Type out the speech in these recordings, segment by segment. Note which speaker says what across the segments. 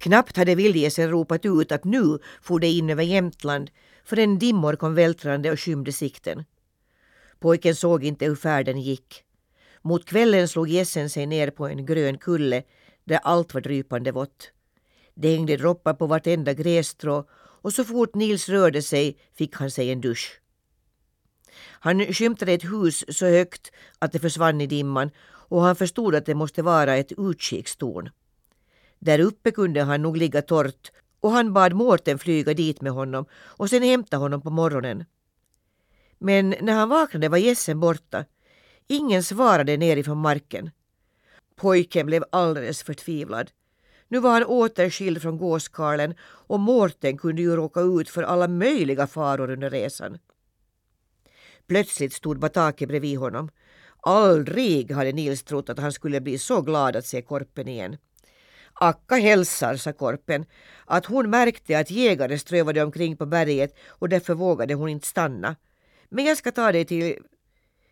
Speaker 1: Knappt hade vildgässen ropat ut att nu for det in över Jämtland förrän dimmor kom vältrande och skymde sikten. Pojken såg inte hur färden gick. Mot kvällen slog gässen sig ner på en grön kulle där allt var drypande vått. Det hängde droppar på vartenda grässtrå och så fort Nils rörde sig fick han sig en dusch. Han skymtade ett hus så högt att det försvann i dimman och han förstod att det måste vara ett utkikstorn. Där uppe kunde han nog ligga torrt och han bad Mårten flyga dit med honom och sen hämta honom på morgonen. Men när han vaknade var gässen borta. Ingen svarade nerifrån marken. Pojken blev alldeles förtvivlad. Nu var han återskild från gåskarlen och Mårten kunde ju råka ut för alla möjliga faror under resan. Plötsligt stod Bataki bredvid honom. Aldrig hade Nils trott att han skulle bli så glad att se Korpen igen. Akka hälsar, sa Korpen, att hon märkte att jägare strövade omkring på berget och därför vågade hon inte stanna. Men jag ska ta dig till...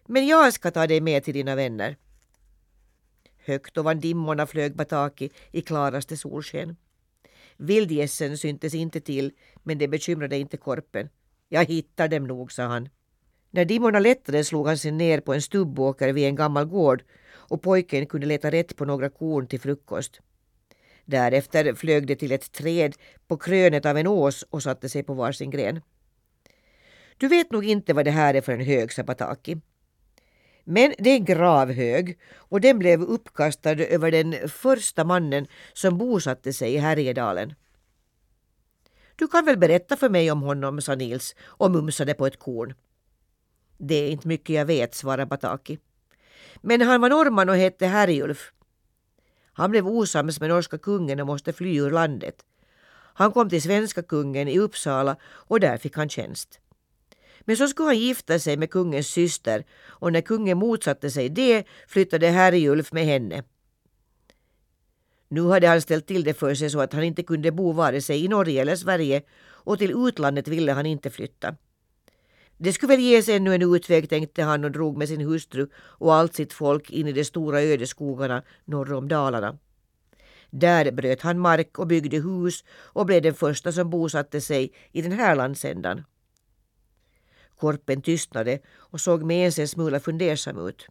Speaker 1: Men jag ska ta dig med till dina vänner. Högt ovan dimmorna flög Bataki i klaraste solsken. Vildgässen syntes inte till, men det bekymrade inte Korpen. Jag hittar dem nog, sa han. När dimmorna lättade slog han sig ner på en stubbåker vid en gammal gård och pojken kunde leta rätt på några korn till frukost. Därefter flög de till ett träd på krönet av en ås och satte sig på varsin gren. Du vet nog inte vad det här är för en hög, sa Pataki. Men det är en gravhög och den blev uppkastad över den första mannen som bosatte sig i Härjedalen. Du kan väl berätta för mig om honom, sa Nils och mumsade på ett korn. Det är inte mycket jag vet, svarade Bataki. Men han var norrman och hette Härjulf. Han blev osams med norska kungen och måste fly ur landet. Han kom till svenska kungen i Uppsala och där fick han tjänst. Men så skulle han gifta sig med kungens syster och när kungen motsatte sig det flyttade Herjulf med henne. Nu hade han ställt till det för sig så att han inte kunde bo vare sig i Norge eller Sverige och till utlandet ville han inte flytta. Det skulle väl ges ännu en utväg tänkte han och drog med sin hustru och allt sitt folk in i de stora ödeskogarna norr om Dalarna. Där bröt han mark och byggde hus och blev den första som bosatte sig i den här landsändan. Korpen tystnade och såg med ens en smula fundersam ut.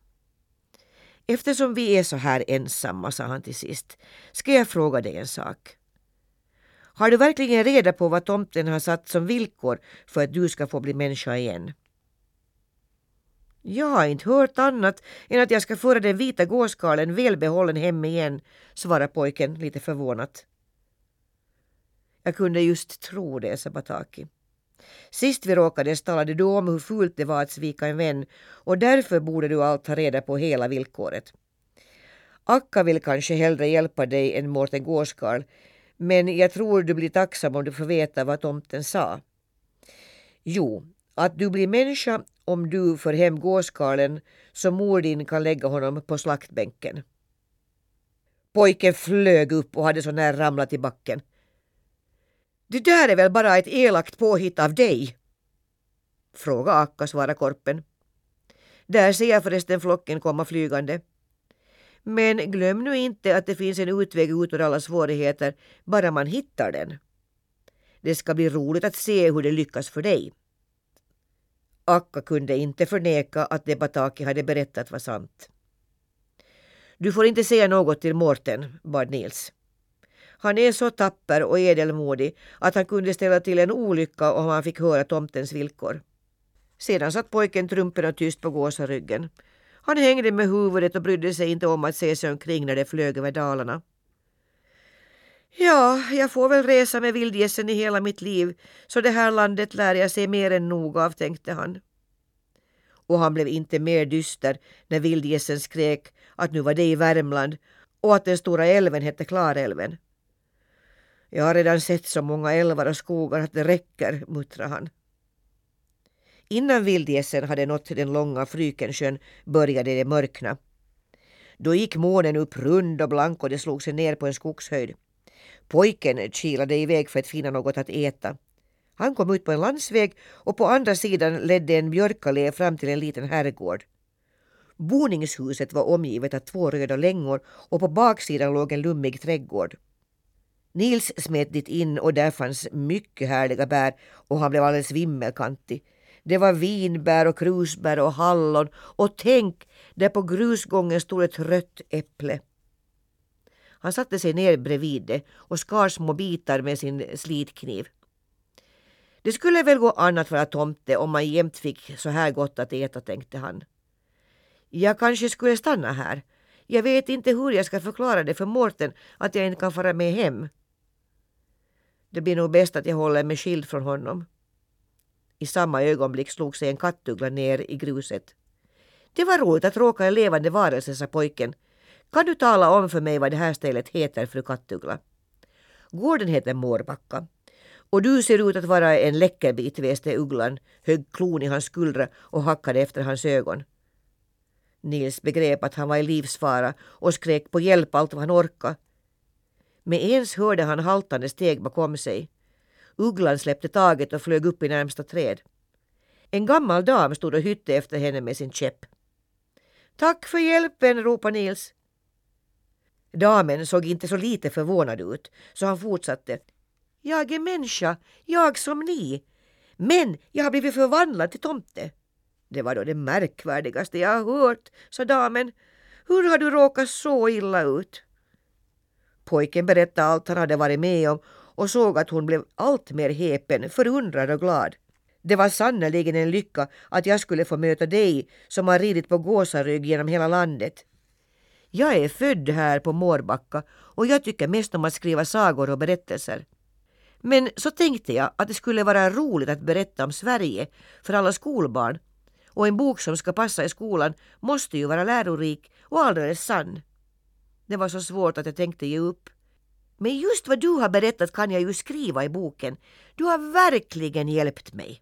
Speaker 1: Eftersom vi är så här ensamma, sa han till sist, ska jag fråga dig en sak. Har du verkligen reda på vad tomten har satt som villkor för att du ska få bli människa igen? Jag har inte hört annat än att jag ska föra den vita gåskarlen välbehållen hem igen, svarar pojken lite förvånat. Jag kunde just tro det, sa Bataki. Sist vi råkades talade du om hur fult det var att svika en vän och därför borde du allt ha reda på hela villkoret. Akka vill kanske hellre hjälpa dig än Mårten Gåskarl men jag tror du blir tacksam om du får veta vad tomten sa. Jo, att du blir människa om du för hem gåskarlen så mor din kan lägga honom på slaktbänken. Pojken flög upp och hade så när ramlat i backen. Det där är väl bara ett elakt påhitt av dig? Fråga Akka, svarade Korpen. Där ser jag förresten flocken komma flygande. Men glöm nu inte att det finns en utväg ut ur alla svårigheter, bara man hittar den. Det ska bli roligt att se hur det lyckas för dig. Akka kunde inte förneka att det Bataki hade berättat var sant. Du får inte säga något till Mårten, bad Nils. Han är så tapper och edelmodig att han kunde ställa till en olycka om han fick höra tomtens villkor. Sedan satt pojken trumpen och tyst på gåsaryggen. Han hängde med huvudet och brydde sig inte om att se sig omkring när det flög över Dalarna. Ja, jag får väl resa med vildgässen i hela mitt liv så det här landet lär jag se mer än nog av, tänkte han. Och han blev inte mer dyster när vildgässen skrek att nu var det i Värmland och att den stora älven hette Klarälven. Jag har redan sett så många älvar och skogar att det räcker, muttrade han. Innan vildgässen hade nått den långa Frykensjön började det mörkna. Då gick månen upp rund och blank och det slog sig ner på en skogshöjd. Pojken kilade iväg för att finna något att äta. Han kom ut på en landsväg och på andra sidan ledde en björkallé fram till en liten herrgård. Boningshuset var omgivet av två röda längor och på baksidan låg en lummig trädgård. Nils smet dit in och där fanns mycket härliga bär och han blev alldeles vimmelkantig. Det var vinbär och krusbär och hallon och tänk, där på grusgången stod ett rött äpple. Han satte sig ner bredvid det och skar små bitar med sin slitkniv. Det skulle väl gå annat att vara tomte om man jämt fick så här gott att äta, tänkte han. Jag kanske skulle stanna här. Jag vet inte hur jag ska förklara det för Mårten att jag inte kan fara med hem. Det blir nog bäst att jag håller mig skild från honom. I samma ögonblick slog sig en kattuggla ner i gruset. Det var roligt att råka en levande varelse, sa pojken. Kan du tala om för mig vad det här stället heter, fru Kattuggla? Gården heter Mårbacka. Och du ser ut att vara en läckerbit, väste ugglan, högg klon i hans skuldra och hackade efter hans ögon. Nils begrep att han var i livsfara och skrek på hjälp allt vad han orkade. Med ens hörde han haltande steg bakom sig. Ugglan släppte taget och flög upp i närmsta träd. En gammal dam stod och hytte efter henne med sin käpp. Tack för hjälpen, ropade Nils. Damen såg inte så lite förvånad ut, så han fortsatte. Jag är människa, jag som ni. Men jag har blivit förvandlad till tomte. Det var då det märkvärdigaste jag har hört, sa damen. Hur har du råkat så illa ut? Pojken berättade allt han hade varit med om och såg att hon blev allt mer häpen, förundrad och glad. Det var sannerligen en lycka att jag skulle få möta dig som har ridit på gåsarygg genom hela landet. Jag är född här på Mårbacka och jag tycker mest om att skriva sagor och berättelser. Men så tänkte jag att det skulle vara roligt att berätta om Sverige för alla skolbarn och en bok som ska passa i skolan måste ju vara lärorik och alldeles sann. Det var så svårt att jag tänkte ge upp. Men just vad du har berättat kan jag ju skriva i boken. Du har verkligen hjälpt mig.